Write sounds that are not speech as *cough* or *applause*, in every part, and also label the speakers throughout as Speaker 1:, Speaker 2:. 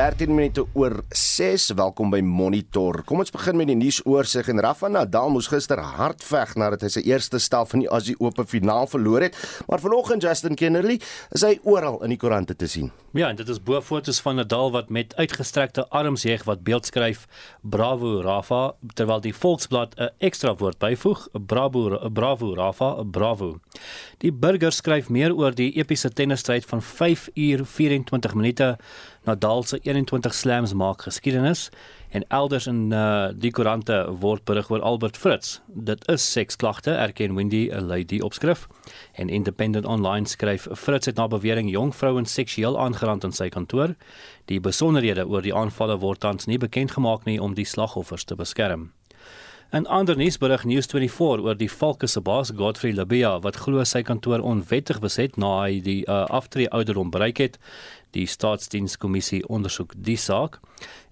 Speaker 1: 13 minute oor 6. Welkom by Monitor. Kom ons begin met die nuusoorseig en Rafa Nadal moes gister hard veg nadat hy sy eerste stel van die Aussie Open finaal verloor het, maar vanoggend Justin Kennerly is hy oral in die koerante te sien.
Speaker 2: Ja, en dit is bo foto's van Nadal wat met uitgestrekte arms jeeg wat beeld skryf: "Bravo Rafa," terwyl die Volksblad 'n ekstra woord byvoeg: "Bravo, bravo Rafa, bravo." Die burger skryf meer oor die epiese tennisstryd van 5 uur 24 minute Nadal se 21 slams maak geskiedenis en elders in uh, die koerante word berig oor Albert Fritz. Dit is seksklagte, erken Wendy 'n lady opskrif. En Independent Online skryf Fritz het na bewering jong vrouens seksueel aangerand in sy kantoor. Die besonderhede oor die aanvalle word tans nie bekend gemaak nie om die slagoffers te beskerm. En ander nuusberig News24 oor die Valke se baas Godfrey Labia wat glo sy kantoor onwettig beset na hy die uh, aftree ouderdom bereik het Die staatsdienskommissie ondersoek die saak.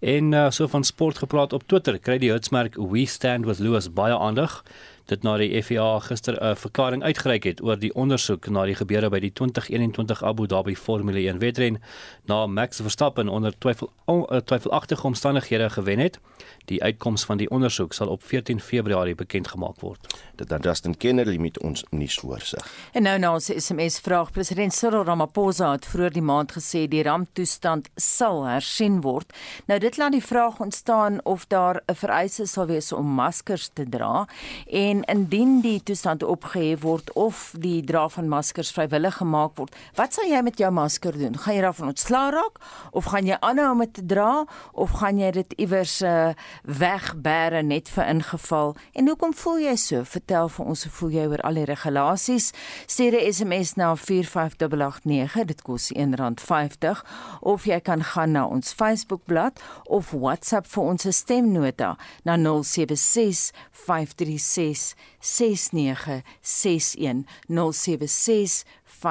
Speaker 2: En uh, so van sport gepraat op Twitter, kry die hitsmerk We Stand with Lewis baie aandag dit na die FIA gister 'n verklaring uitgereik het oor die ondersoek na die gebeure by die 2021 Abu Dhabi Formule 1 wedren na Max Verstappen onder twyfel uh, twyfelagtige omstandighede gewen het. Die uitkoms van die ondersoek sal op 14 Februarie bekend gemaak word.
Speaker 1: Dit dan Justin Kennedy met ons nuus oorsig.
Speaker 3: En nou nou se SMS vraag president Cyril Ramaphosa het vroeër die maand gesê die ramptoestand sal hersien word. Nou dit laat die vraag ontstaan of daar 'n vereiste sal wees om maskers te dra en indien die toestand opgehef word of die dra van maskers vrywillig gemaak word, wat sal jy met jou masker doen? Gaan jy daarvan ontslaa raak of gaan jy aanhou om dit te dra of gaan jy dit iewers uh, wegbêre net vir ingeval. En hoekom voel jy so? Vertel vir ons hoe voel jy oor al die regulasies? Stuur 'n SMS na 45889, dit kos R1.50 of jy kan gaan na ons Facebookblad of WhatsApp vir ons stemnota na 076 536 6961 076 5366961.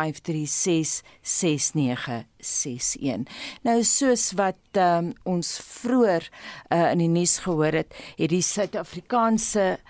Speaker 3: Nou soos wat um, ons vroeër uh, in die nuus gehoor het, het die Suid-Afrikaanse uh,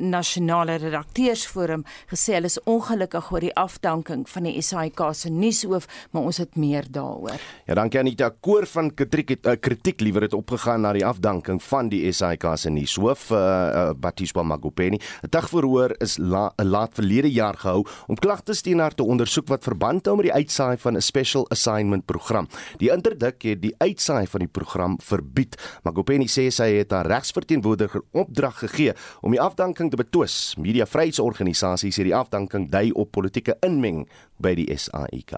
Speaker 3: nasionale redakteursforum gesê hulle is ongelukkig oor die afdanking van die SAIK se nuushoof, maar ons het meer daaroor.
Speaker 1: Ja, dankie Anita. Koor van kritiek het uh, kritiek liewer het opgegaan na die afdanking van die SAIK se nuushoof, uh, uh, Batiswa Magopeni. 'n Dag verhoor is la, laat verlede jaar gehou om klagtes teen haar te ondersoek wat verband hou met die uitsaai van 'n special assignment program. Die interdik het die uitsaai van die program verbied. Magopeni sê sy het haar regsverteenwoordiger opdrag gegee om die afdanking te betwis. Media vryheidsorganisasies het die afdanking dui op politieke inmeng by die SAIK.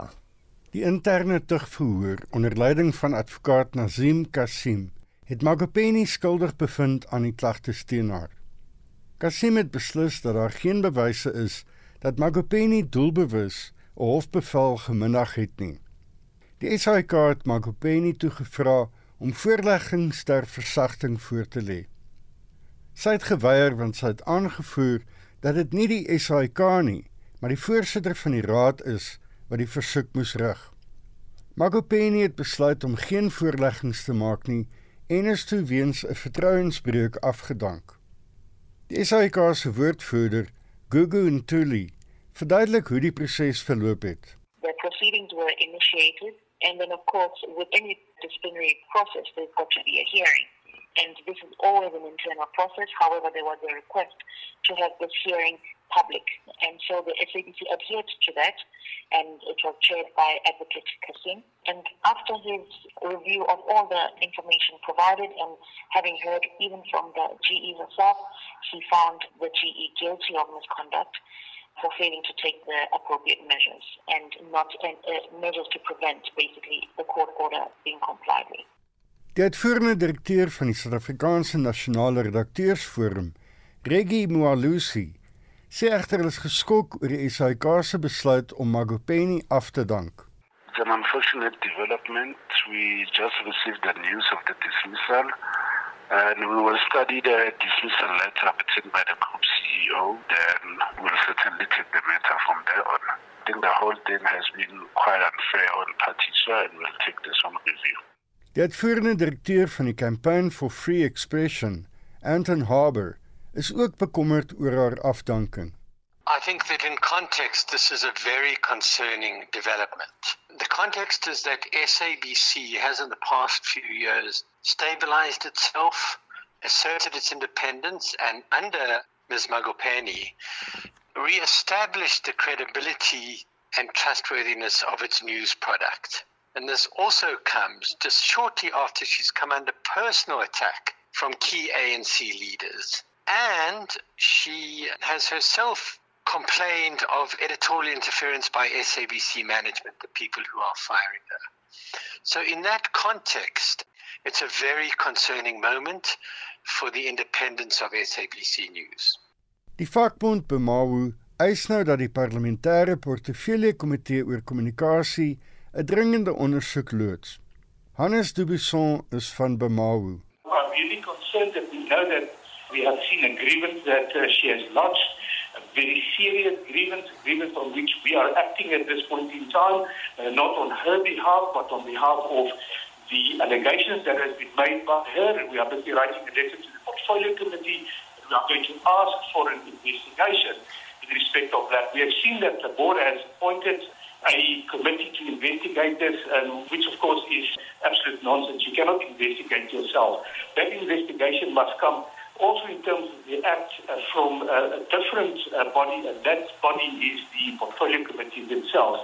Speaker 4: Die interne tugverhoor onder leiding van advokaat Nazim Kasim het Magopeni skuldig bevind aan die klagtes teen haar. Kasim het beslis dat daar geen bewyse is dat Magopeni doelbewus 'n hofbevel geminnig het nie. Die SAIK het Magopeni toegevra om voorleggings ter versagting voor te lê. Sy het geweier want sy het aangevoer dat dit nie die SAIK nie, maar die voorsitter van die raad is wat die versoek moes rig. Magopeni het besluit om geen voorleggings te maak nie en is toe weens 'n vertrouensbreuk afgedank. Die SAIK se woordvoerder, Gugu Ntuli, verduidelik hoe die proses verloop het.
Speaker 5: The proceedings were initiated and then of course with any disciplinary process there's got to be a hearing. And this is always an internal process. However, there was a request to have this hearing public, and so the SABC adhered to that, and it was chaired by Advocate Kasim. And after his review of all the information provided, and having heard even from the GE herself, he found the GE guilty of misconduct for failing to take the appropriate measures and not uh, measures to prevent basically the court order being complied with.
Speaker 4: Die uitvoerende direkteur van die Suid-Afrikaanse Nasionale Redakteursforum, Reggie Mualusi, sê egter hulle is geskok oor die SAIK se besluit om Magopeni af te dank.
Speaker 6: It's an unfortunate development. We just received the news of the dismissal and we will study the dismissal letter written by the group CEO. Then we'll certainly take the matter from there on. I think the whole thing has been quite unfair on Patricia and we'll take this on review.
Speaker 4: Die uitvoerende direkteur van die Campaign for Free Expression, Anton Haber, is ook bekommerd oor haar afdanking.
Speaker 7: I think that in context, this is a very concerning development. The context is that SABC has, in the past few years, stabilized itself, asserted its independence, and under Ms. Magopeni, re established the credibility and trustworthiness of its news product. And this also comes just shortly after she's come under personal attack from key ANC leaders. And she has herself complained of editorial interference by SABC management, the people who are firing her. So, in that context, it's a very concerning moment for the independence of SABC News.
Speaker 4: Die vakbond Bemawu eis nou dat die parlementêre portefeulje komitee oor kommunikasie 'n dringende ondersoek loods. Hannes Dubison is van Bemawu.
Speaker 8: I'm really concerned that we know that we have seen a grievance that uh, she has lodged very serious grievance, grievance on which we are acting at this point in time, uh, not on her behalf, but on behalf of the allegations that has been made by her. We are busy writing a letter to the portfolio committee. We are going to ask for an investigation in respect of that. We have seen that the board has appointed a committee to investigate this, um, which of course is absolute nonsense. You cannot investigate yourself. That investigation must come also in terms of the act uh, from uh, a different uh, body, and that body is the portfolio committee themselves.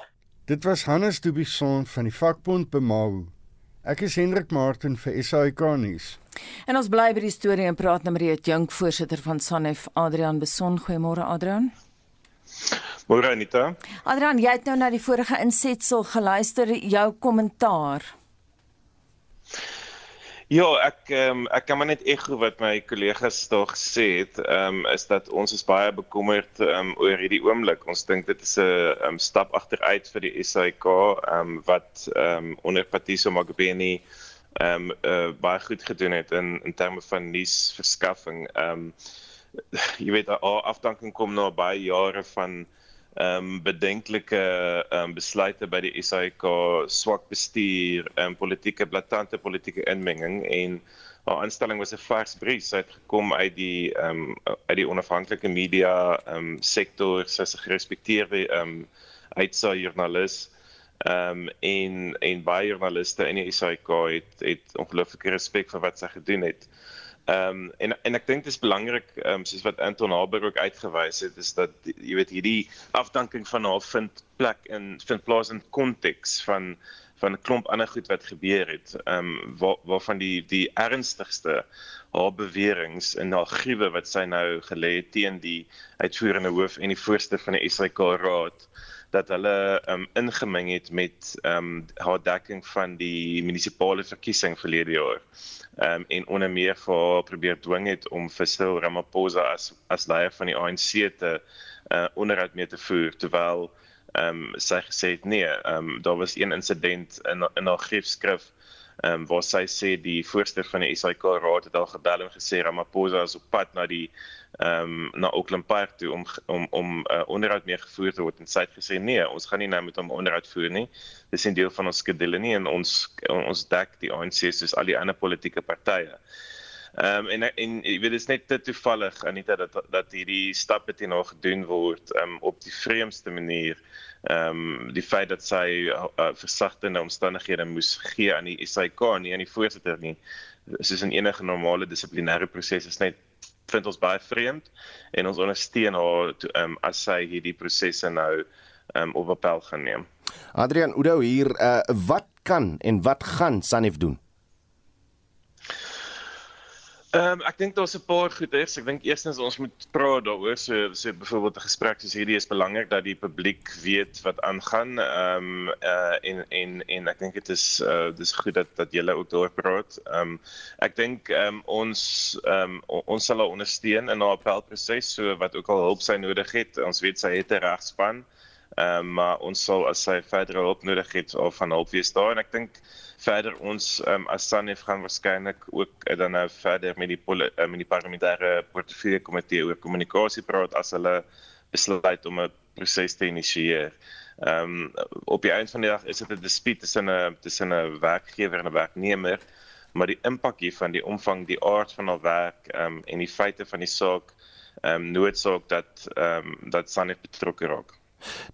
Speaker 4: Dit was Hannes Dubison van die vakbond Bemawu. Ek is Hendrik Martin vir SAK nuus.
Speaker 3: En ons bly by die storie en praat nou met die jong voorsitter van Sanef, Adrian Beson. Goeiemôre Adrian.
Speaker 9: Môre Anita.
Speaker 3: Adrian, jy het nou na die vorige insetsel geluister, jou kommentaar.
Speaker 9: Ja, ek um, ek kan maar net ekho wat my kollegas daar gesê het, ehm um, is dat ons is baie bekommerd um, oor hierdie oomblik. Ons dink dit is 'n um, stap agteruit vir die SAIK ehm um, wat ehm um, onder Patiso Magubeni ehm um, uh, baie goed gedoen het in in terme van nuusverskaffing. Ehm um, *laughs* jy weet, afdanking kom na baie jare van ehm um, bedenklike ehm um, besluite by die SAIK swak bestuur en um, politieke blaatante politieke inmenging. En haar aanstelling was 'n vars bries. Uit gekom uit die ehm um, uit die onafhanklike media ehm um, sektor. Sy is 'n gerespekteerde ehm um, uitsa joernalis ehm um, en en baie joernaliste in die SAIK het het ongelooflike respek vir wat sy gedoen het. Ehm um, en en ek dink dit is belangrik ehm um, soos wat Anton Haber ook uitgewys het is dat jy weet hierdie afdanking van haar vind plek in vind plaas in konteks van van 'n klomp ander goed wat gebeur het. Ehm um, waar waarvan die die ernstigste haar beweringe en haar gruwe wat sy nou gelê het teen die uitvoerende hoof en die voorste van die SAK raad dat hulle um, ingemeng het met ehm um, haar dekking van die munisipale verkiesing verlede jaar. Ehm um, en onder meer vir haar probeer dwing het om vir Cyril Ramaphosa as as leier van die ANC te uh, onderhoud mee te voer terwyl ehm um, sy gesê het nee, ehm um, daar was een insident in in haar griefskrif ehm um, waar sy sê die voorsteur van die SAK raad het al gebel en gesê Ramaphosa is op pad na die ehm um, na Auckland Park toe om om om uh, onderhoud mee gevoer te word en sy het gesê nee, ons gaan nie nou met hom onderhoud voer nie. Dis 'n deel van ons skedule nie en ons ons dek die ANC soos al die ander politieke partye. Ehm um, en en jy weet dit is net te toevallig Anita dat dat hierdie stappe teen haar gedoen word um, op die vreemdste manier. Ehm um, die feit dat sy uh, versagtende omstandighede moes gee aan die SAK nie aan die voorsitter nie. Soos in enige normale dissiplinêre proses is net vind ons baie vreemd en ons ondersteun haar um, as sy hierdie prosesse nou um, op appel gaan neem.
Speaker 1: Adrian Udo hier, uh, wat kan en wat gaan Sanef doen?
Speaker 9: Ehm um, ek dink daar's 'n paar goeders. Ek dink eerstens ons moet praat daaroor. So so byvoorbeeld 'n gesprek soos hierdie is belangrik dat die publiek weet wat aangaan. Ehm um, uh en en en ek dink dit is uh dis goed dat dat julle ook daaroor praat. Ehm um, ek dink ehm um, ons ehm um, ons sal haar ondersteun in haar appelproses so wat ook al hulp sy nodig het. Ons weet sy het 'n regspan. Ehm um, maar ons sal as sy verdere hulp nodig het of van hulp wees daar en ek dink verder ons um, as Sanef gaan waarskynlik ook uh, dan nou verder met die uh, met die parlementêre portefeulje komitee oor kommunikasie praat as hulle besluit om 'n proses te initieer. Ehm um, op die einde van die dag is dit 'n dispuut tussen 'n tussen 'n werkgewer en 'n werknemer, maar die impak hiervan, die omvang, die aard van haar werk ehm um, en die feite van die saak ehm um, noodsaak dat ehm um, dat SANEF betrokke raak.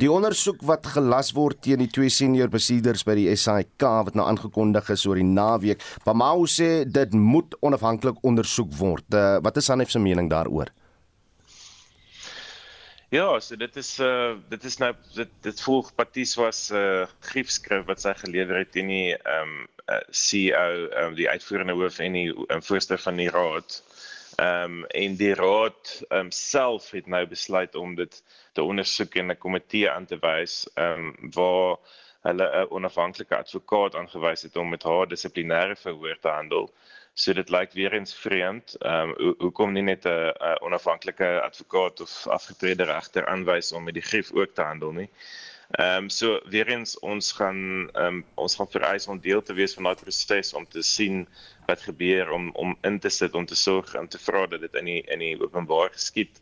Speaker 1: Die ondersoek wat gelas word teen die twee senior besieders by die SAIK wat nou aangekondig is oor die naweek, Pamau sê dit moet onafhanklik ondersoek word. Uh, wat is SANEF se mening daaroor?
Speaker 9: Ja, so dit is uh dit is nou dit dit volg Paties was 'n uh, griefskrif wat sy gelewer het teen die ehm um, uh, CEO um, die uitvoerende hoof en die um, voorsteur van die raad. Ehm um, en die raad ehm um, self het nou besluit om dit te ondersoek en 'n komitee aan te wys ehm um, waar hulle 'n onafhanklike advokaat aangewys het om met haar dissiplinêre verhoor te handel. So dit lyk weer eens vreemd. Ehm um, hoekom nie net 'n onafhanklike advokaat of afgetrede regter aanwys om met die grief ook te handel nie. Ehm um, so weer eens ons gaan ehm um, ons gaan vereis om deel te wees van daai proses om te sien wat gebeur om om in te sit om te sorg en te vra dat dit in die in die openbaar geskied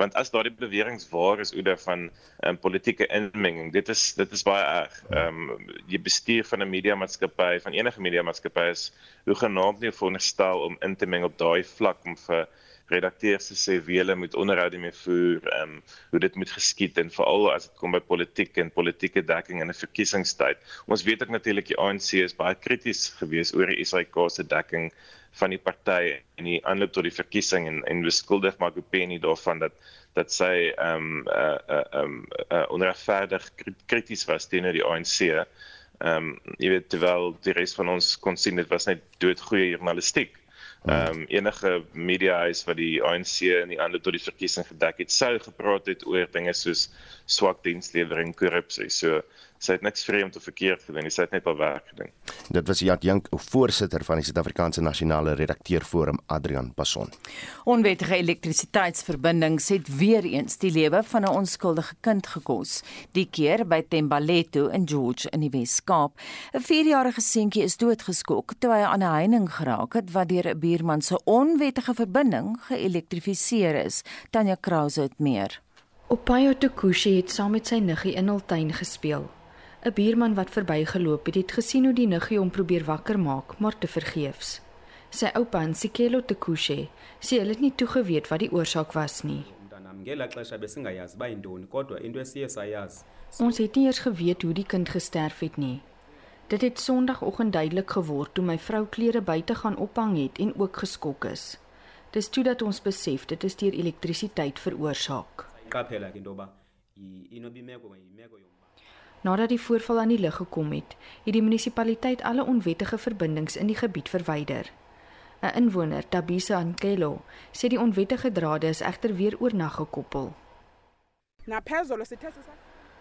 Speaker 9: want as daardie beweringe waar is oor van um, politieke inmenging dit is dit is baie erg. Ehm um, die bestuur van 'n media maatskappy van enige media maatskappy is hoe genaamd nie veronderstel om in te meng op daai vlak om vir redakteurs wie hulle moet onderhoude mee voer, ehm um, hoe dit moet geskied en veral as dit kom by politiek en politieke dekking in 'n verkiesingstyd. Ons weet ook natuurlik die ANC is baie krities geweest oor die SAK se dekking van die party en die aanloop tot die verkiesing en en beskuldig Magupeni daarvan dat dat sy ehm um, uh uh um uh, onregverdig krities was teenoor die ANC. Ehm um, jy weet terwyl die res van ons kon sien dit was net doodgoeie journalistiek. Ehm um, enige media huis wat die ANC in die aanloop tot die verkiesing gedek het, sou gepraat het oor dinge soos swak dienslewering, korrupsie. So sy het niks vreemd of verkeerd gedoen nie, sy het net al werk gedoen.
Speaker 1: Dit was Jat Jink, voorsitter van die Suid-Afrikaanse Nasionale Redakteurforum Adrian Passon.
Speaker 3: Onwettige elektrisiteitsverbindings het weer eens die lewe van 'n onskuldige kind gekos, die keer by Tembaleto in George in die Wes-Kaap. 'n 4-jarige seentjie is doodgeskok toe hy aan 'n heining geraak het wat deur 'n buurman se onwettige verbinding geelektrifiseer is. Tanya Krause het meer.
Speaker 10: Opayo Tokushi het saam met sy niggie in hul tuin gespeel. 'n Buurman wat verbygeloop het, het gesien hoe die niggie hom probeer wakker maak, maar te vergeefs. Sy oupa, Nsikelo Tekushe, sê hulle het nie toegeweet wat die oorsaak was nie. Ons het nie eers geweet hoe die kind gesterf het nie. Dit het Sondagoggend duidelik geword toe my vrou klere buite gaan ophang het en ook geskok is. Dis toe dat ons besef dit is deur elektrisiteit veroorsaak. Nadat die voorval aan die lig gekom het, het die munisipaliteit alle onwettige verbindings in die gebied verwyder. 'n Inwoner, Tabisa Ankelo, sê die onwettige drade is egter weer oornag gekoppel.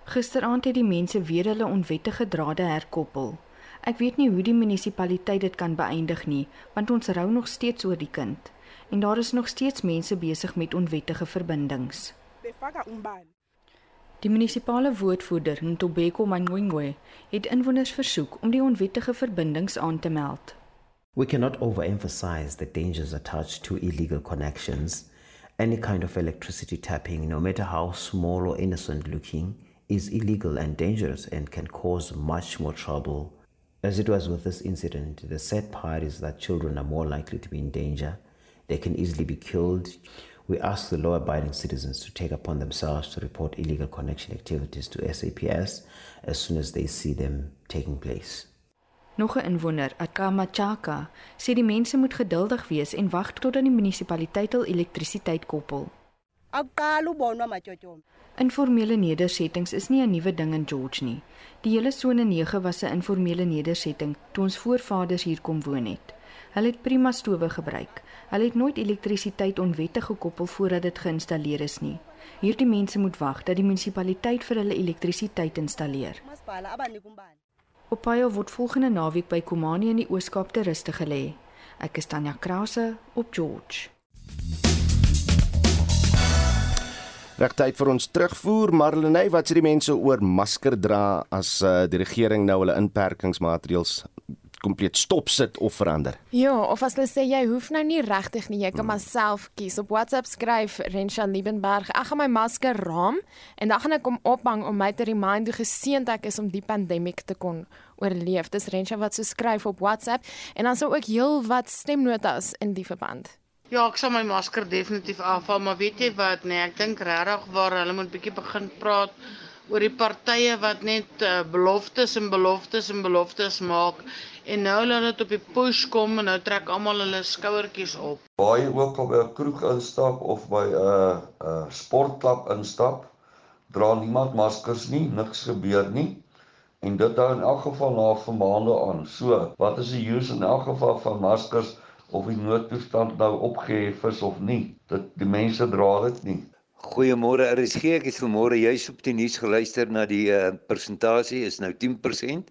Speaker 10: Gisteraand het die mense weer hulle onwettige drade herkoppel. Ek weet nie hoe die munisipaliteit dit kan beëindig nie, want ons rou nog steeds oor die kind en daar is nog steeds mense besig met onwettige verbindings. Die munisipale woordvoerder, Ntobeko Mangwengwe, het inwoners versoek om die onwettige verbindings aan te meld.
Speaker 11: We cannot overemphasize the dangers attached to illegal connections. Any kind of electricity tapping, no matter how small or innocent looking, is illegal and dangerous and can cause much more trouble. As it was with this incident, the sad part is that children are more likely to be in danger. They can easily be killed. We ask the law abiding citizens to take upon themselves to report illegal connection activities to SAPS as soon as they see them taking place.
Speaker 10: Nog 'n inwoner, Akama Chaka, sê die mense moet geduldig wees en wag totdat die munisipaliteit hul elektrisiteit koppel. Informele nedersettings is nie 'n nuwe ding in George nie. Die hele sone 9 was 'n informele nedersetting toe ons voorvaders hier kom woon het. Hulle het prima stowwe gebruik. Hulle het nooit elektrisiteit onwettig gekoppel voordat dit geïnstalleer is nie. Hierdie mense moet wag dat die munisipaliteit vir hulle elektrisiteit installeer. Opayo word volgende naweek by Komani in die Ooskaap te ruste gelê. Ek is Tanya Krause op George.
Speaker 1: Regtyd vir ons terugvoer Marlenae wat sê die mense oor masker dra as uh, die regering nou hulle inperkingsmaatreëls kompleet stop sit of verander.
Speaker 12: Ja, of as hulle sê jy hoef nou nie regtig nie, jy kan maar self kies. Op WhatsApp skryf Rensha Liebenberg, ek gaan my masker raam en dan gaan ek hom ophang om my te remind hoe geseënd ek is om die pandemie te kon oorleef. Dis Rensha wat so skryf op WhatsApp en dan sou ook heel wat stemnotas in die verband.
Speaker 13: Ja, ek sal my masker definitief afhaal, maar weet jy wat, nee, ek dink regtig waar hulle moet bietjie begin praat oor die partye wat net uh, beloftes en beloftes en beloftes maak en nou laat dit op die push kom en nou trek almal hulle skouertjies op.
Speaker 14: Baie ook al by 'n kroeg instap of by 'n uh, 'n uh, sportklub instap, dra niemand maskers nie, niks gebeur nie. En dit hou in elk geval na vir maande aan. So, wat is die use in elk geval van maskers? of die noodtoestand nou opgehef is of nie. Dit die mense dra dit nie.
Speaker 15: Goeiemôre RSG, ek het vanmôre juis op die nuus geluister na die uh, persentasie is nou 10%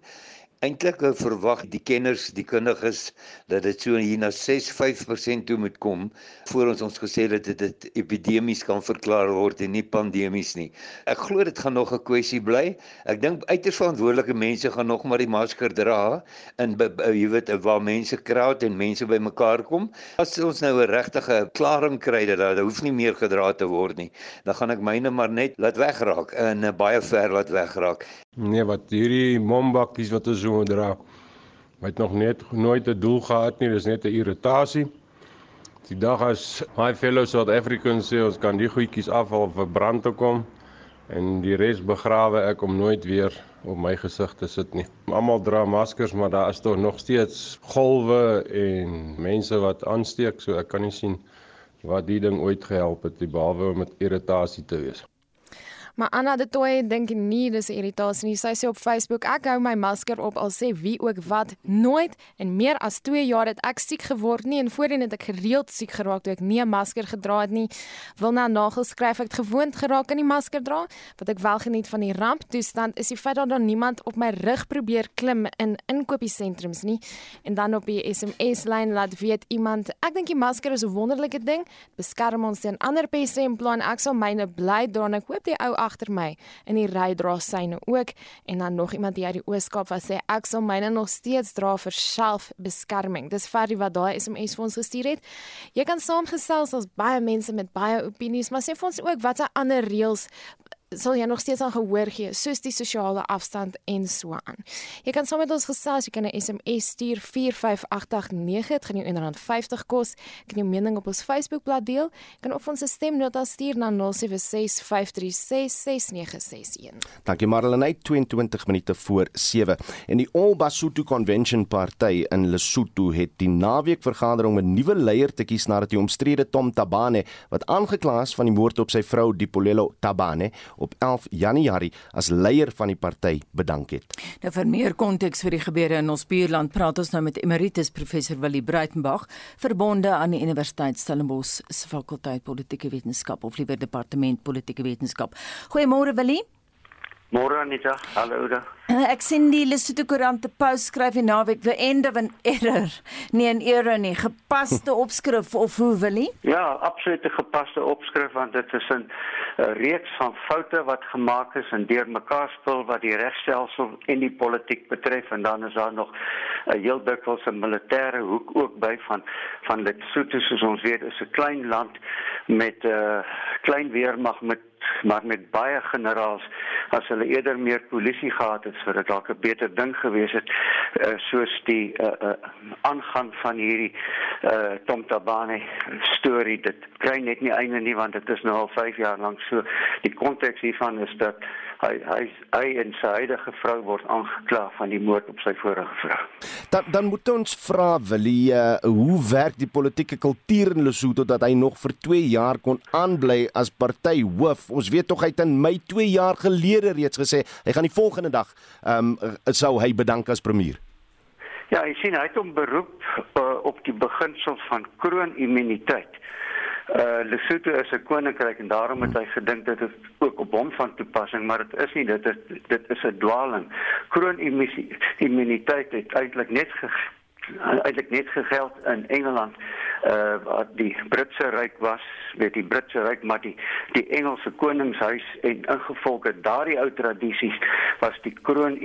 Speaker 15: eintlik verwag die kenners, die kundiges dat dit so hier na 6-5% toe moet kom voor ons ons gesê dat dit epidemies kan verklaar word en nie pandemies nie. Ek glo dit gaan nog 'n kwessie bly. Ek dink uiters verantwoordelike mense gaan nog maar die masker dra in jy weet waar mense kraat en mense bymekaar kom. As ons nou 'n regtige klaring kry dat dit hoef nie meer gedra te word nie, dan gaan ek myne maar net laat wegraak en baie ver laat wegraak.
Speaker 16: Nee, wat hierdie mombakkies wat ons so dra, het nog net nooit 'n doel gehad nie, dis net 'n irritasie. Die dag as my fellow South Africans sê ons kan die goedjies afval vir brand te kom en die res begrawe ek om nooit weer op my gesig te sit nie. Almal dra maskers, maar daar is tog nog steeds golwe en mense wat aansteek, so ek kan nie sien wat die ding ooit gehelp het behalwe om met irritasie te wees.
Speaker 12: Maar Anna de Toey dink nie dis irritasie nie. Sy sê op Facebook: "Ek hou my masker op al sê wie ook wat. Nooit en meer as 2 jaar het ek siek geword nie en voorheen het ek gereeld siek geraak toe ek nie 'n masker gedra het nie. Wil nou nageskryf ek het gewoond geraak aan die masker dra. Wat ek wel geniet van die ramptoestand is die feit dat daar niemand op my rug probeer klim in inkopiesentrums nie. En dan op die SMS lyn laat weet iemand: "Ek dink die masker is 'n wonderlike ding. Beskerm ons teen ander peste en plan ek sal myne bly dra en ek hoop die ou agter my in die ry dra syne ook en dan nog iemand hier uit die Ooskaap wat sê ek sal myne nog steeds dra vir selfbeskerming. Dis Ferdi wat daai SMS vir ons gestuur het. Jy kan saamgesels as baie mense met baie opinies, maar sê vir ons ook watse ander reëls sal jy nog steeds aan gehoor gee soos die sosiale afstand en so aan. Jy kan saam met ons gesels, jy kan 'n SMS stuur 45889, dit gaan jou R1.50 kos. Jy kan jou mening op ons Facebookblad deel. Jy kan of ons 'n stemnota stuur na 0765366961.
Speaker 1: Dankie Marlenae, 22 minute voor 7. En die All Basotho Convention Party in Lesotho het die naweek vergadering 'n nuwe leier te kies nadat die omstrede Tom Tabane wat aangekla is van die moord op sy vrou Dipolelo Tabane op 11 Januarie as leier van die party bedank het.
Speaker 3: Nou vir meer konteks vir die gebeure in ons buurland praat ons nou met Emeritus Professor Willie Breitenberg, verbonde aan die Universiteit Stellenbosch se fakulteit politieke wetenskap of liewer departement politieke wetenskap. Goeiemôre Willie.
Speaker 17: Môre Anita, hallo.
Speaker 3: Eh, *laughs* ek sien die Lesotho Koerant te post skryf die naweek the end of an error. *laughs* Nee, 'n error nie, gepaste *laughs* opskrif of hoe wil jy?
Speaker 17: Ja, absoluut 'n gepaste opskrif want dit is 'n reeks van foute wat gemaak is en deurmekaar speel wat die regstelsel en die politiek betref en dan is daar nog 'n heel dikwels 'n militêre hoek ook by van van Lesotho soos ons weet is 'n klein land met 'n uh, klein weermag met maar met baie generaals as hulle eerder meer polisie gehad het vir dit dalk 'n beter ding gewees het uh, soos die uh, uh, aangaan van hierdie uh, Tom Tabane storie dit kry net nie einde nie want dit is nou al 5 jaar lank so die konteks hiervan is dat hy hy hy en sy huidige vrou word aangekla van die moord op sy vorige vrou.
Speaker 1: Dan dan moet ons vra Willie, uh, hoe werk die politieke kultuur in Lesotho dat hy nog vir 2 jaar kon aanbly as partyhoof? Ons weet tog hy het in Mei 2 jaar gelede reeds gesê hy gaan die volgende dag ehm um, sou hy bedank as premier.
Speaker 17: Ja, jy sien hy het hom beroep uh, op die beginsel van kroonimmuniteit. Uh Lesotho is 'n koninkryk en daarom het hy gedink dit is ook op hom van toepassing, maar dit is nie dit is dit is 'n dwaling. Kroonimmuniteit het eintlik net eintlik net gegeld in Engeland uh wat die Britse ryk was, weet die Britse ryk maar die die Engelse koningshuis en ingevolge daardie ou tradisies was die kroon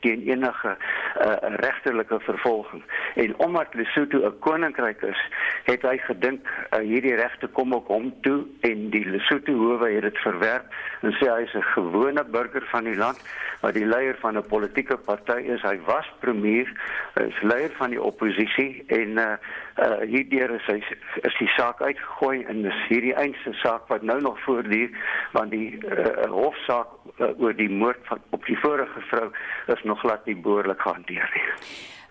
Speaker 17: teen enige uh, regtelike vervolging. En omdat Lesotho 'n koninkryk is, het hy gedink uh, hierdie regte kom op hom toe en die Lesotho howe het dit verwerp en sê hy is 'n gewone burger van die land wat die leier van 'n politieke party is. Hy was premier, is leier van die oppositie en uh, uh hierdeur is hy is die saak uitgegooi en dis hierdie einste saak wat nou nog voortduur want die uh, hofsaak uh, oor die moord van op die vorige vrou is nog glad nie behoorlik gehanteer nie.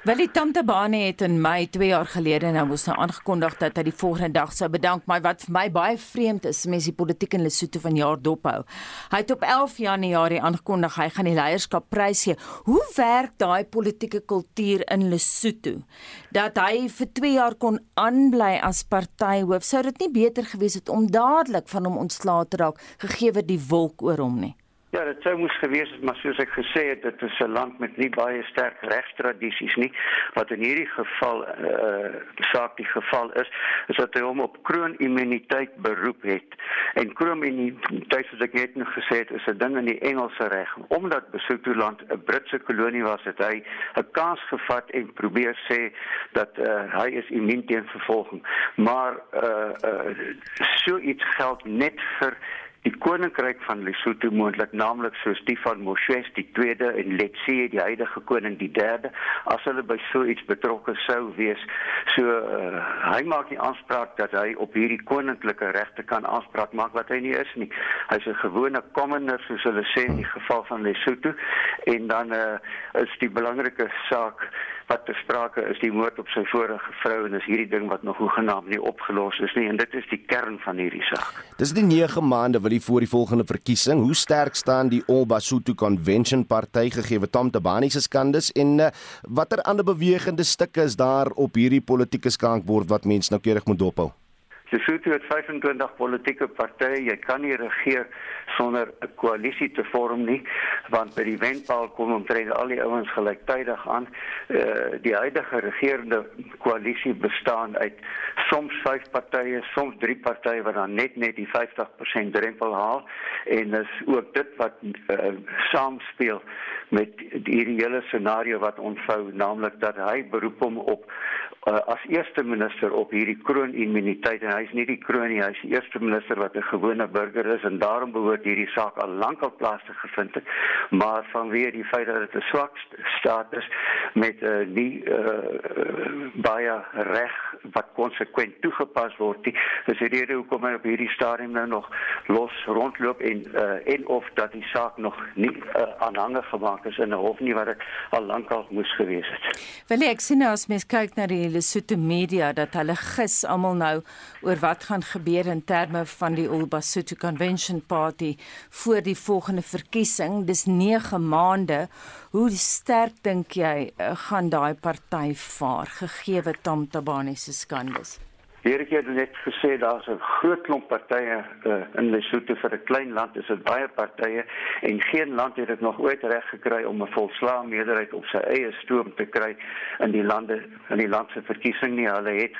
Speaker 3: Willie Tamtabane het in Mei 2 jaar gelede nou moes nou aangekondig dat hy die volgende dag sou bedank, maar wat vir my baie vreemd is, mens die politiek in Lesotho van jaar dophou. Hy het op 11 Januarie aangekondig hy gaan die leierskap prys gee. Hoe werk daai politieke kultuur in Lesotho dat hy vir 2 jaar kon aanbly as partyhoof? Sou dit nie beter gewees het om dadelik van hom ontslae te raak gegee word die wolk oor hom nie?
Speaker 17: Ja, dit sou moes gewees het, maar soos ek gesê het, dit is 'n land met nie baie sterk regstradisies nie. Wat in hierdie geval eh uh, saak die geval is, is dat hy hom op kroonimmuniteit beroep het. En kroonimmuniteit soos ek net nog gesê het, is 'n ding in die Engelse reg. Omdat Lesotho land 'n Britse kolonie was, het hy 'n kans gevat en probeer sê dat eh uh, hy is immuun teen vervolging. Maar eh uh, uh, so iets geld net vir die koninkryk van Lesotho moontlik naamlik soos die van Moshes die tweede en Letsie die huidige koning die derde as hulle by so iets betrokke sou wees so uh, hy maak nie aanspraak dat hy op hierdie koninklike regte kan aanspraak maak wat hy nie is nie. Hy's 'n gewone commoner soos hulle sê in die geval van Lesotho en dan uh, is die belangrike saak wat te sprake is die moord op sy vorige vrou en is hierdie ding wat nog hoegenaamd nie opgelos is nie en dit is die kern van hierdie saak
Speaker 1: Dis die 9 maande wil die voor die volgende verkiesing. Hoe sterk staan die All Basotho Convention party gegee wat Tom Tabani se skandes en uh, watter ander bewegende stukke is daar op hierdie politieke skankbord wat mense nou keurig moet dophou?
Speaker 17: Lesotho het 25 politieke partye. Jy kan nie regeer sonder 'n koalisie te vorm nie, want by die wenpaal kom omtrent al die ouens gelyktydig aan. Uh, die huidige regerende koalisie bestaan uit soms 5 partye, soms 3 partye wat dan net net die 50% drempel haal en dis ook dit wat uh, saamspeel met hierdie hele scenario wat ontvou, naamlik dat hy beroep hom op uh, as eerste minister op hierdie kroonimmuniteit en hy's nie die kroon nie, hy's die eerste minister wat 'n gewone burger is en daarom behoort hierdie saak al lank al plaas te gevind het. Maar vanweer die feit dat dit 'n swak staat is met uh, die uh, baie reg wat konsekwent toegepas word, die, is die rede hoekom hy op hierdie stadium nou nog los rondloop en uh, en of dat die saak nog nie uh, aanhangig gemaak is in 'n hof nie wat dit al lank al moes gewees het.
Speaker 3: Wil ek sien nou as mens kyk na die Lesotho media dat hulle gis almal nou oor wat gaan gebeur in terme van die Ulbasotho Convention Party voor die volgende verkiesing. Dis 9 maande. Hoe sterk dink jy eh, gaan daai party vaar gegee wat Tam Tabane se skandes?
Speaker 17: Hierdie keer net gesê daar's 'n groot klomp partye uh, in Lesotho vir 'n klein land is dit baie partye en geen land het dit nog ooit reg gekry om 'n volslae meerderheid op sy eie stoom te kry in die lande in die land se verkiesing nie. Hulle het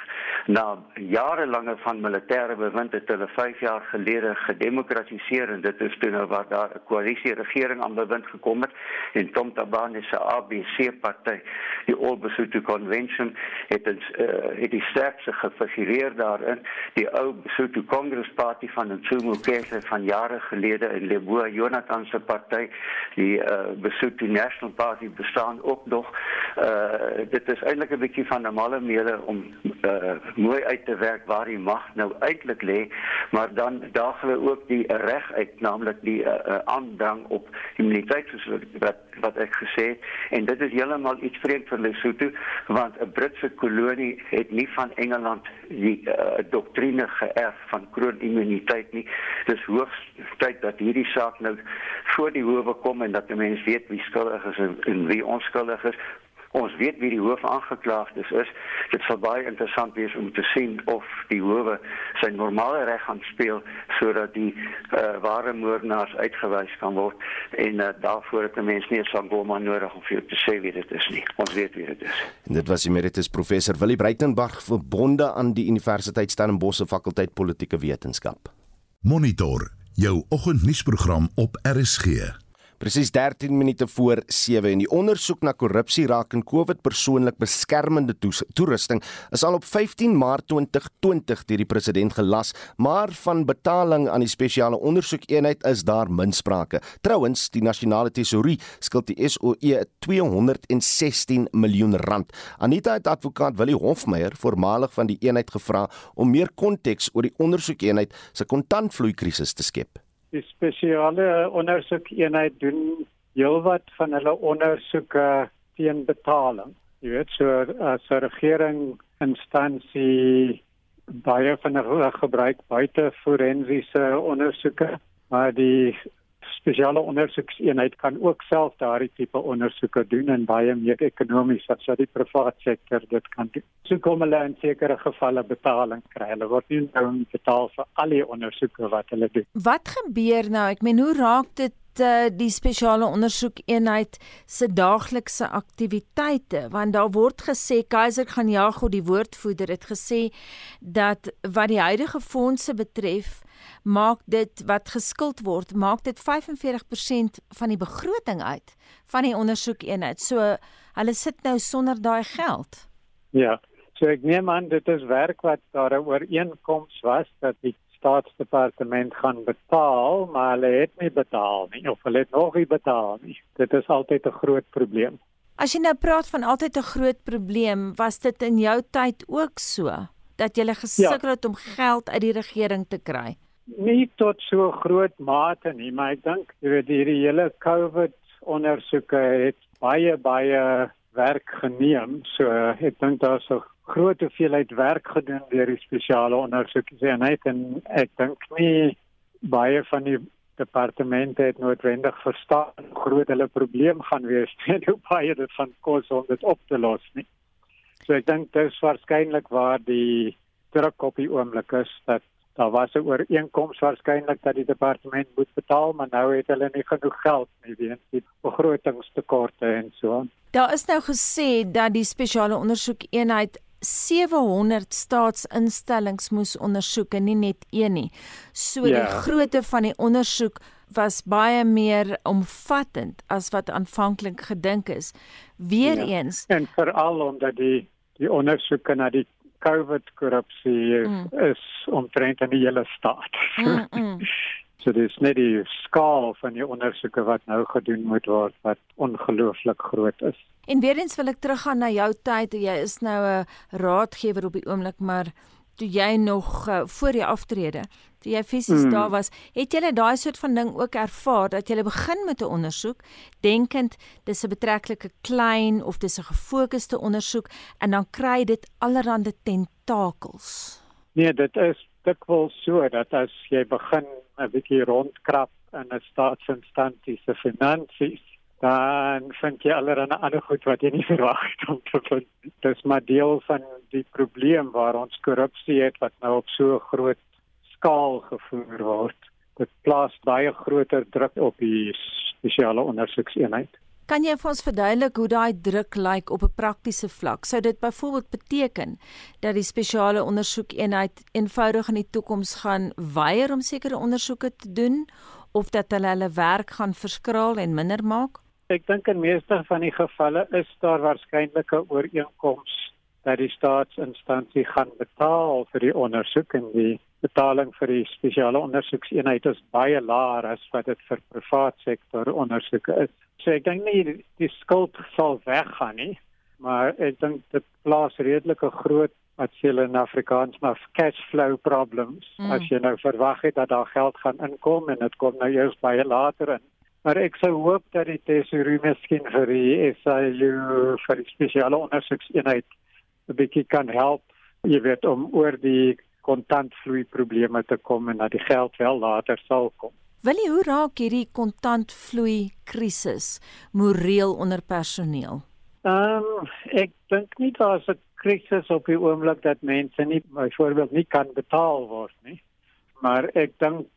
Speaker 17: na jarelange van militêre bewind het hulle 5 jaar gelede gedemokratiseer en dit is toe nou waar daar 'n koalisie regering aan bewind gekom het en Tom Tabane se ABC party die All Basotho Convention het het, uh, het die sterkste gefigureer figureer daarin. Die ou Sotho Congress Party van Ntsumo Kese van jare gelede in Leboa Jonathan se party die uh, Sotho National Party bestaan ook nog. Uh, dit is eintlik 'n bietjie van 'n malle meele om uh, mooi uit te werk waar die mag nou eintlik lê maar dan daag hulle ook die reg uit naamlik die aandrang uh, op immuniteit soos wat wat ek gesê het en dit is heeltemal iets vreemd vir Lesotho want 'n Britse kolonie het nie van Engeland die uh, doktrine geërf van kroonimmuniteit nie. Dis hoogs tyd dat hierdie saak nou voor die howe kom en dat mense weet wie skuldig is en, en wie onskuldig is. Ons weet wie die hoof aangeklaagdes is. Dit sal baie interessant wees om te sien of die howe sy normale reg gaan speel sodat die uh, ware moordenaars uitgewys kan word en uh, daarvoor het 'n mens nie 'n sangoma nodig om vir te sê wie dit is nie. Ons weet wie dit is.
Speaker 1: En dit was emeritus professor Willie Breitenberg verbonde aan die Universiteit Stellenbosch fakulteit politieke wetenskap.
Speaker 18: Monitor jou oggendnuusprogram op RSG.
Speaker 1: Presies 13 minute voor 7 en die ondersoek na korrupsie raak in COVID persoonlik beskermende toerusting is al op 15 Maart 2020 deur die president gelas, maar van betaling aan die spesiale ondersoekeenheid is daar min sprake. Trouwens, die nasionale tesourie skuld die SOE 216 miljoen rand. Anita het advokaat Willie Hofmeyer, voormalig van die eenheid gevra om meer konteks oor die ondersoekeenheid se kontantvloei krisis te skep.
Speaker 18: Die spesiale ondersoekeenheid doen heelwat van hulle ondersoeke teen betaling. Jy weet so as 'n regering instansie baie van hulle gebruik buite forensiese ondersoeke, maar die spesiale ondersoekseenheid kan ook self daardie tipe ondersoeke doen en baie meer ekonomies as wat die private sektor dit kan doen. So kom hulle in sekere gevalle betaling kry. Hulle word nie nou betaal vir al die ondersoeke wat hulle doen.
Speaker 3: Wat gebeur nou? Ek meen hoe raak dit uh, die spesiale ondersoekeenheid se daaglikse aktiwiteite want daar word gesê Kaiser gaan Jago die woordvoerder het gesê dat wat die huidige fondse betref maak dit wat geskuld word, maak dit 45% van die begroting uit van die ondersoekeenheid. So hulle sit nou sonder daai geld.
Speaker 18: Ja. So ek neem aan dit is werk wat daar 'n ooreenkoms was dat die staatsdepartement gaan betaal, maar hulle het nie betaal nie of hulle het nog nie betaal nie. Dit is altyd 'n groot probleem.
Speaker 3: As jy nou praat van altyd 'n groot probleem, was dit in jou tyd ook so dat jy gesukkel ja. het om geld uit die regering te kry?
Speaker 18: Nie tot so groot mate nie, maar ek dink jy weet hierdie hele COVID ondersoeke het baie baie werk geneem. So ek dink daar's 'n groot hoeveelheid werk gedoen deur die spesiale ondersoekeenheid en ek dink nie baie van die departemente het noodwendig verstaan hoe groot hulle probleem gaan wees *laughs* en hoe baie dit van kos om dit op te los nie. So ek dink dit is waarskynlik waar die druk op die oomblik is dat daar was 'n ooreenkoms waarskynlik dat die departement moet betaal, maar nou het hulle nie genoeg geld nie weens die begrotingstekorte en so.
Speaker 3: Daar is nou gesê dat die spesiale ondersoekeenheid 700 staatsinstellings moes ondersoek en nie net een nie. So ja. die grootte van die ondersoek was baie meer omvattend as wat aanvanklik gedink is. Weereens
Speaker 18: ja. en veral omdat die die ondersoeke na die COVID korrupsie mm. is omtrent in die hele staat. *laughs* Mm, mm. so dis net die skaal van die ondersoeke wat nou gedoen moet word wat ongelooflik groot is.
Speaker 3: En weer eens wil ek teruggaan na jou tyd. Jy is nou 'n raadgewer op die oomblik, maar toe jy nog uh, voor die aftrede, toe jy fisies hmm. daar was, het jy daai soort van ding ook ervaar dat jy begin met 'n ondersoek denkend dis 'n betreklike klein of dis 'n gefokusde ondersoek en dan kry dit allerlei tentakels.
Speaker 18: Nee, dit is dikwels so dat as jy begin 'n bietjie rondkrap in 'n staatsinstansie se finansies dan vind jy allerlei ander goed wat jy nie *laughs* verwag het om te vind. Dit is maar deel van die probleem waar ons korrupsie het wat nou op so groot skaal gevoer word. Dit plaas baie groter druk op die spesiale ondersoekseenheid.
Speaker 3: Kan jy vir ons verduidelik hoe daai druk lyk op 'n praktiese vlak? Sou dit byvoorbeeld beteken dat die spesiale ondersoekeenheid eenvoudig in die toekoms gaan weier om sekere ondersoeke te doen of dat hulle hulle werk gaan verskraal en minder maak?
Speaker 18: Ek dink in meeste van die gevalle is daar waarskynlik 'n ooreenkoms dat die staatsinstansie gaan betaal vir die ondersoek en die betaling vir die spesiale ondersoekseenheid is baie laer as wat dit vir privaat sektor ondersoeke is. So ek dink nie die skuld sal weggaan nie, maar ek dink dit plaas redelike groot wat sê hulle in Afrikaans maar cash flow problems. Mm. As jy nou verwag het dat daar geld gaan inkom en dit kom nou eers baie later in Maar ek sou hoop dat die tesourie miskien vir die SIU vir die spesiale ondersoekseenheid 'n bietjie kan help, jy weet om oor die kontantvloei probleme te kom en dat die geld wel later sal kom.
Speaker 3: Wil jy hoe raak hierdie kontantvloei krisis moreel onder personeel?
Speaker 18: Ehm um, ek dink nie daar's 'n krisis op die oomblik dat mense nie byvoorbeeld nie kan betaal word nie. Maar ek dink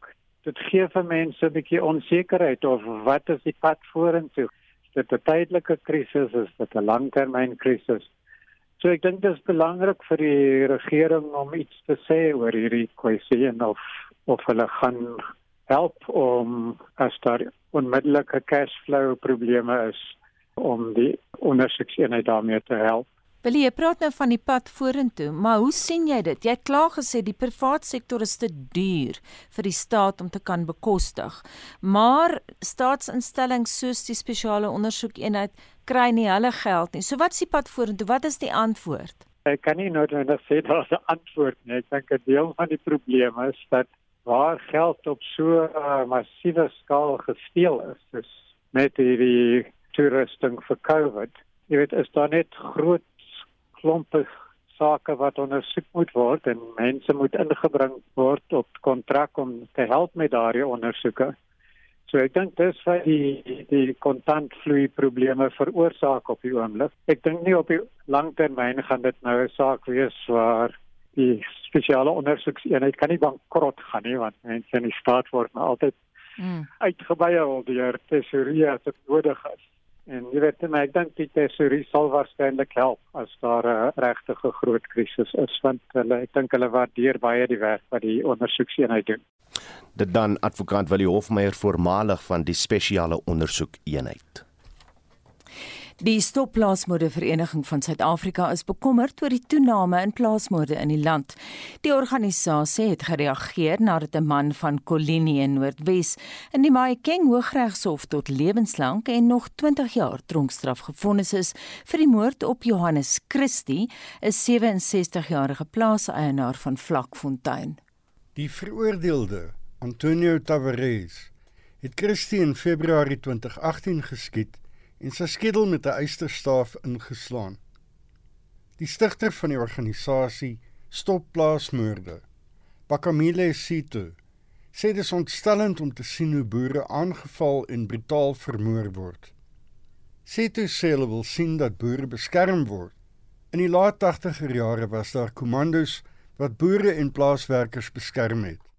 Speaker 18: dit gee vir mense 'n bietjie onsekerheid of wat is die pad vorentoe? Is dit 'n tydelike krisis? Is dit 'n langtermynkrisis? So ek dink dit is belangrik vir die regering om iets te sê oor hierdie kwessie en of of hulle gaan help om as daar onmiddellike cashflow probleme is om die ondersoekseenheid daarmee te help.
Speaker 3: Wil jy praat nou van die pad vorentoe, maar hoe sien jy dit? Jy het klaar gesê die privaat sektor is te duur vir die staat om te kan bekostig. Maar staatsinstellings soos die spesiale ondersoekeenheid kry nie hulle geld nie. So wat is die pad vorentoe? Wat is die antwoord?
Speaker 18: Ek kan nie noodwendig sê daar's 'n antwoord nie. Ek dink 'n deel van die probleem is dat waar geld op so 'n uh, massiewe skaal gesteel is, is met hierdie toerusting vir COVID. Jy weet, is daar net groot klompe sake wat ondersoek moet word en mense moet ingebring word op kontrak om te help met daardie ondersoeke. So ek dink dis vir die die kontantvloei probleme veroorsaak op die oomblik. Ek dink nie op die langtermyn gaan dit nou 'n saak wees waar die spesiale ondersoekseenheid kan nie bankrot gaan nie want mense in die staat word maar altyd mm. uitgebuil deur tesourier as dit nodig is. En jy weet net ek dink die tesourier sal waarskynlik help as daar 'n regte groot krisis is want hulle ek dink hulle waardeer baie die werk wat die ondersoekseenheid doen.
Speaker 1: Dit dan advokaat Willie Hofmeyer voormalig van die spesiale ondersoekeenheid.
Speaker 3: Die Stopplaasmoorde Vereniging van Suid-Afrika is bekommerd oor die toename in plaasmoorde in die land. Die organisasie het gereageer nadat 'n man van Kolini in Noordwes in die Mahikeng Hooggeregshof tot lewenslank en nog 20 jaar tronkstraf gefonnis is vir die moord op Johannes Christie, 'n 67-jarige plaaseienaar van Vlakfontein.
Speaker 4: Die veroordeelde, Antonio Tavares, het Christie in Februarie 2018 geskiet en sy skedel met 'n eysterstaaf ingeslaan. Die stigter van die organisasie Stop Plaasmoorde, Bakamile Sito, sê dit is ontstellend om te sien hoe boere aangeval en brutaal vermoor word. Sito sê hulle wil sien dat boere beskerm word. In die laat 80er jare was daar kommandos wat boere en plaaswerkers beskerm het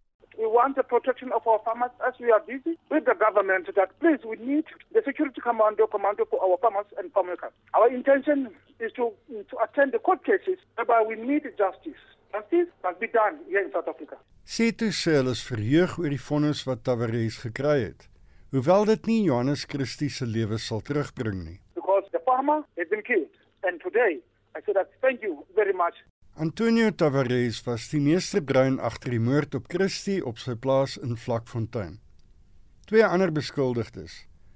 Speaker 19: want the protection of our farmers as we are busy with the government that please we need the security commando commando for our farmers and farmworkers. Our intention is to, to attend the court cases whereby we need justice. Justice must be done here in South Africa.
Speaker 4: Sito Sel is verheug oor die vonnis wat Tavares gekry het. Hoewel dit nie Johannes Christus se lewe sal terugbring nie.
Speaker 19: Because the farmer has been killed and today I say that thank you very much
Speaker 4: Antonio Tavares was die meester brein agter die moord op Christie op sy plaas in Vlakfontein. Twee ander beskuldigdes,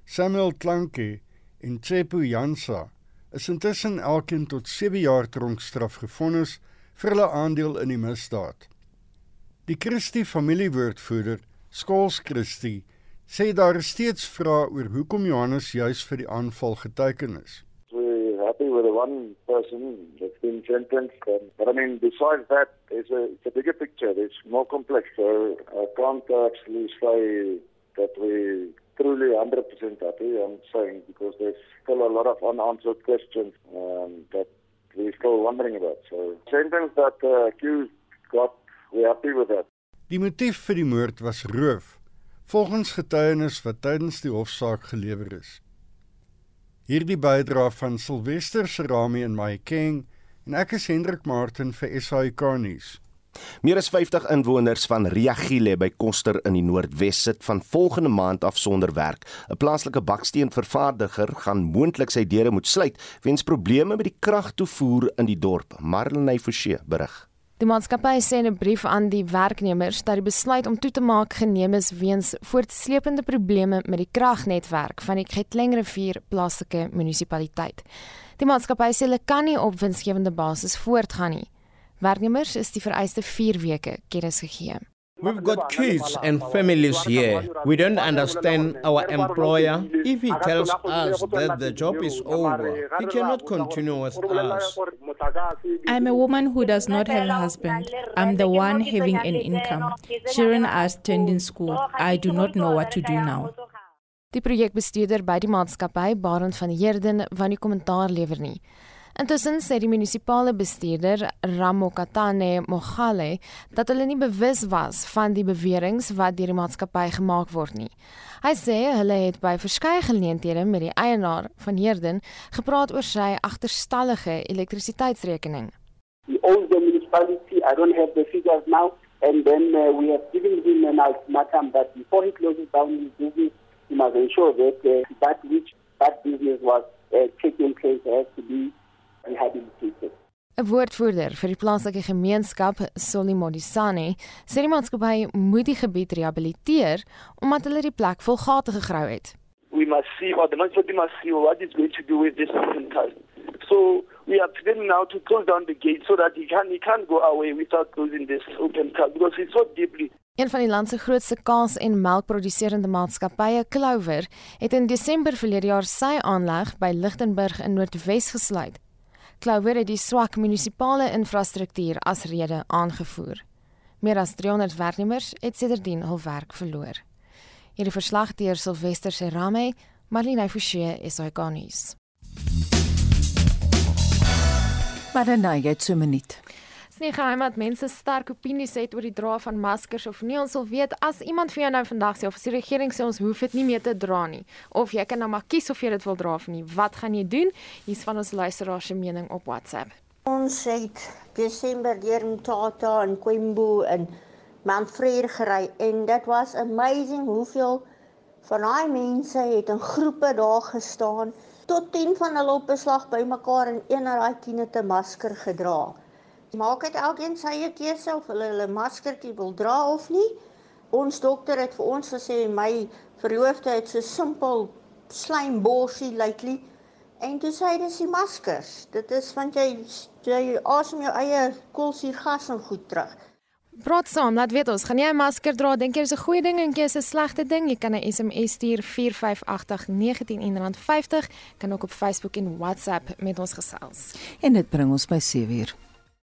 Speaker 4: Samuel Klanke en Tsepo Jansa, is intussen elkeen tot 7 jaar tronkstraf gefonnis vir hulle aandeel in die misdaad. Die Christie familiewoordvoerder, Skols Christie, sê daar is steeds vrae oor hoekom Johannes juis vir die aanval geteken is
Speaker 20: happy with the one person that's been sentenced. Um, but I mean, besides that, it's a, it's a bigger picture. It's more complex. So I can't actually say that we truly 100% happy, I'm saying, because there's still a lot of unanswered questions um, that we're still wondering about. So sentence that uh, accused got, we're happy with that.
Speaker 4: Die motief vir die moord was roof, volgens getuienis wat tydens die hofsaak gelewer is. Hierdie bydra van Silwester Serami en my King en ek is Hendrik Martin vir SAK nuus.
Speaker 1: Meer as 50 inwoners van Riagile by Koster in die Noordwes sit van volgende maand af sonder werk. 'n Plaaslike baksteenvervaardiger gaan moontlik sy deure moet sluit weens probleme met die kragtoevoer in die dorp. Marlenae Forsie berig.
Speaker 12: Die maatskappy sê in 'n brief aan die werknemers dat die besluit om toe te maak geneem is weens voortsleepende probleme met die kragnetwerk van die Kettlingrivier plaaslike munisipaliteit. Die maatskappy sê hulle kan nie op winsgewende basis voortgaan nie. Werknemers is die vereiste 4 weke kennis gegee.
Speaker 21: We've got kids and families here. We don't understand our employer. If he tells us that the job is over, he cannot continue with us.
Speaker 22: I'm a woman who does not have a husband. I'm the one having an income. Children are attending school. I do not know what to do now.
Speaker 12: Die projekbestuurder by die maatskappy, Barend van Heerden, wou nie kommentaar lewer nie. Intussen sê die munisipale bestuurder Ramokatane Mogale dat hulle nie bewus was van die beweringe wat deur die maatskappy gemaak word nie. Hy sê hulle het by verskeie geleenthede met die eienaar van Herden gepraat oor sy agterstallige elektrisiteitsrekening.
Speaker 23: The old municipality, I don't have the figures now,
Speaker 24: And then uh, we have given him an ultimatum that before he closes down his business, he must ensure that uh, that which that business was uh, taking place has to be rehabilitated.
Speaker 12: 'n Woordvoerder vir die plaaslike gemeenskap, Solly Modisani, sê die maatskappy moet die gebied rehabiliteer omdat hulle die plek vol gate gegrou het.
Speaker 25: We must see what the municipality must see what is going to do with this center. So we are planning now to close down the gate so that he can he can go away without closing this open cut because it's so deeply
Speaker 12: Een van die land se grootste kaas- en melkproduserende maatskappye, Clover, het in Desember verlede jaar sy aanleg by Lichtenburg in Noordwes gesluit. Clover het die swak munisipale infrastruktuur as rede aangevoer. Meer as 300 werknemers het sedertdien hul werk verloor. Hierdie verslag deur Silwester Serame, Marlene Forsie, SAK-nuus.
Speaker 3: Maar dan jy het so 'n minuut.
Speaker 12: Dis nie geheim dat mense sterk opinies het oor die dra van maskers of nie. Ons wil weet as iemand vir jou nou vandag sê of as die regering sê ons hoef dit nie meer te dra nie of jy kan nou maar kies of jy dit wil dra of nie. Wat gaan jy doen? Hier's van ons luisteraars se mening op WhatsApp.
Speaker 23: Ons het Desember deur Mtata en Kwembu en Manfred gery en dit was amazing hoeveel van daai mense het in groepe daar gestaan tot 10 van hulle op beslag bymekaar en een uit daai tiene te masker gedra. Maak dit elkeen sy eie keuse of hulle hulle maskertjie wil dra of nie. Ons dokter het vir ons gesê my verloofde het so simpel slijmborsie lately en toe sê hy dis die maskers. Dit is want jy jy asem jou eie koolsuurgas en goed terug.
Speaker 12: Praat saam, laat weet ons, gaan jy 'n masker dra? Dink jy dis 'n goeie ding en jy is 'n slegte ding? Jy kan 'n SMS stuur 4589119 R50. Kan ook op Facebook en WhatsApp met ons gesels.
Speaker 3: En dit bring ons by 7uur.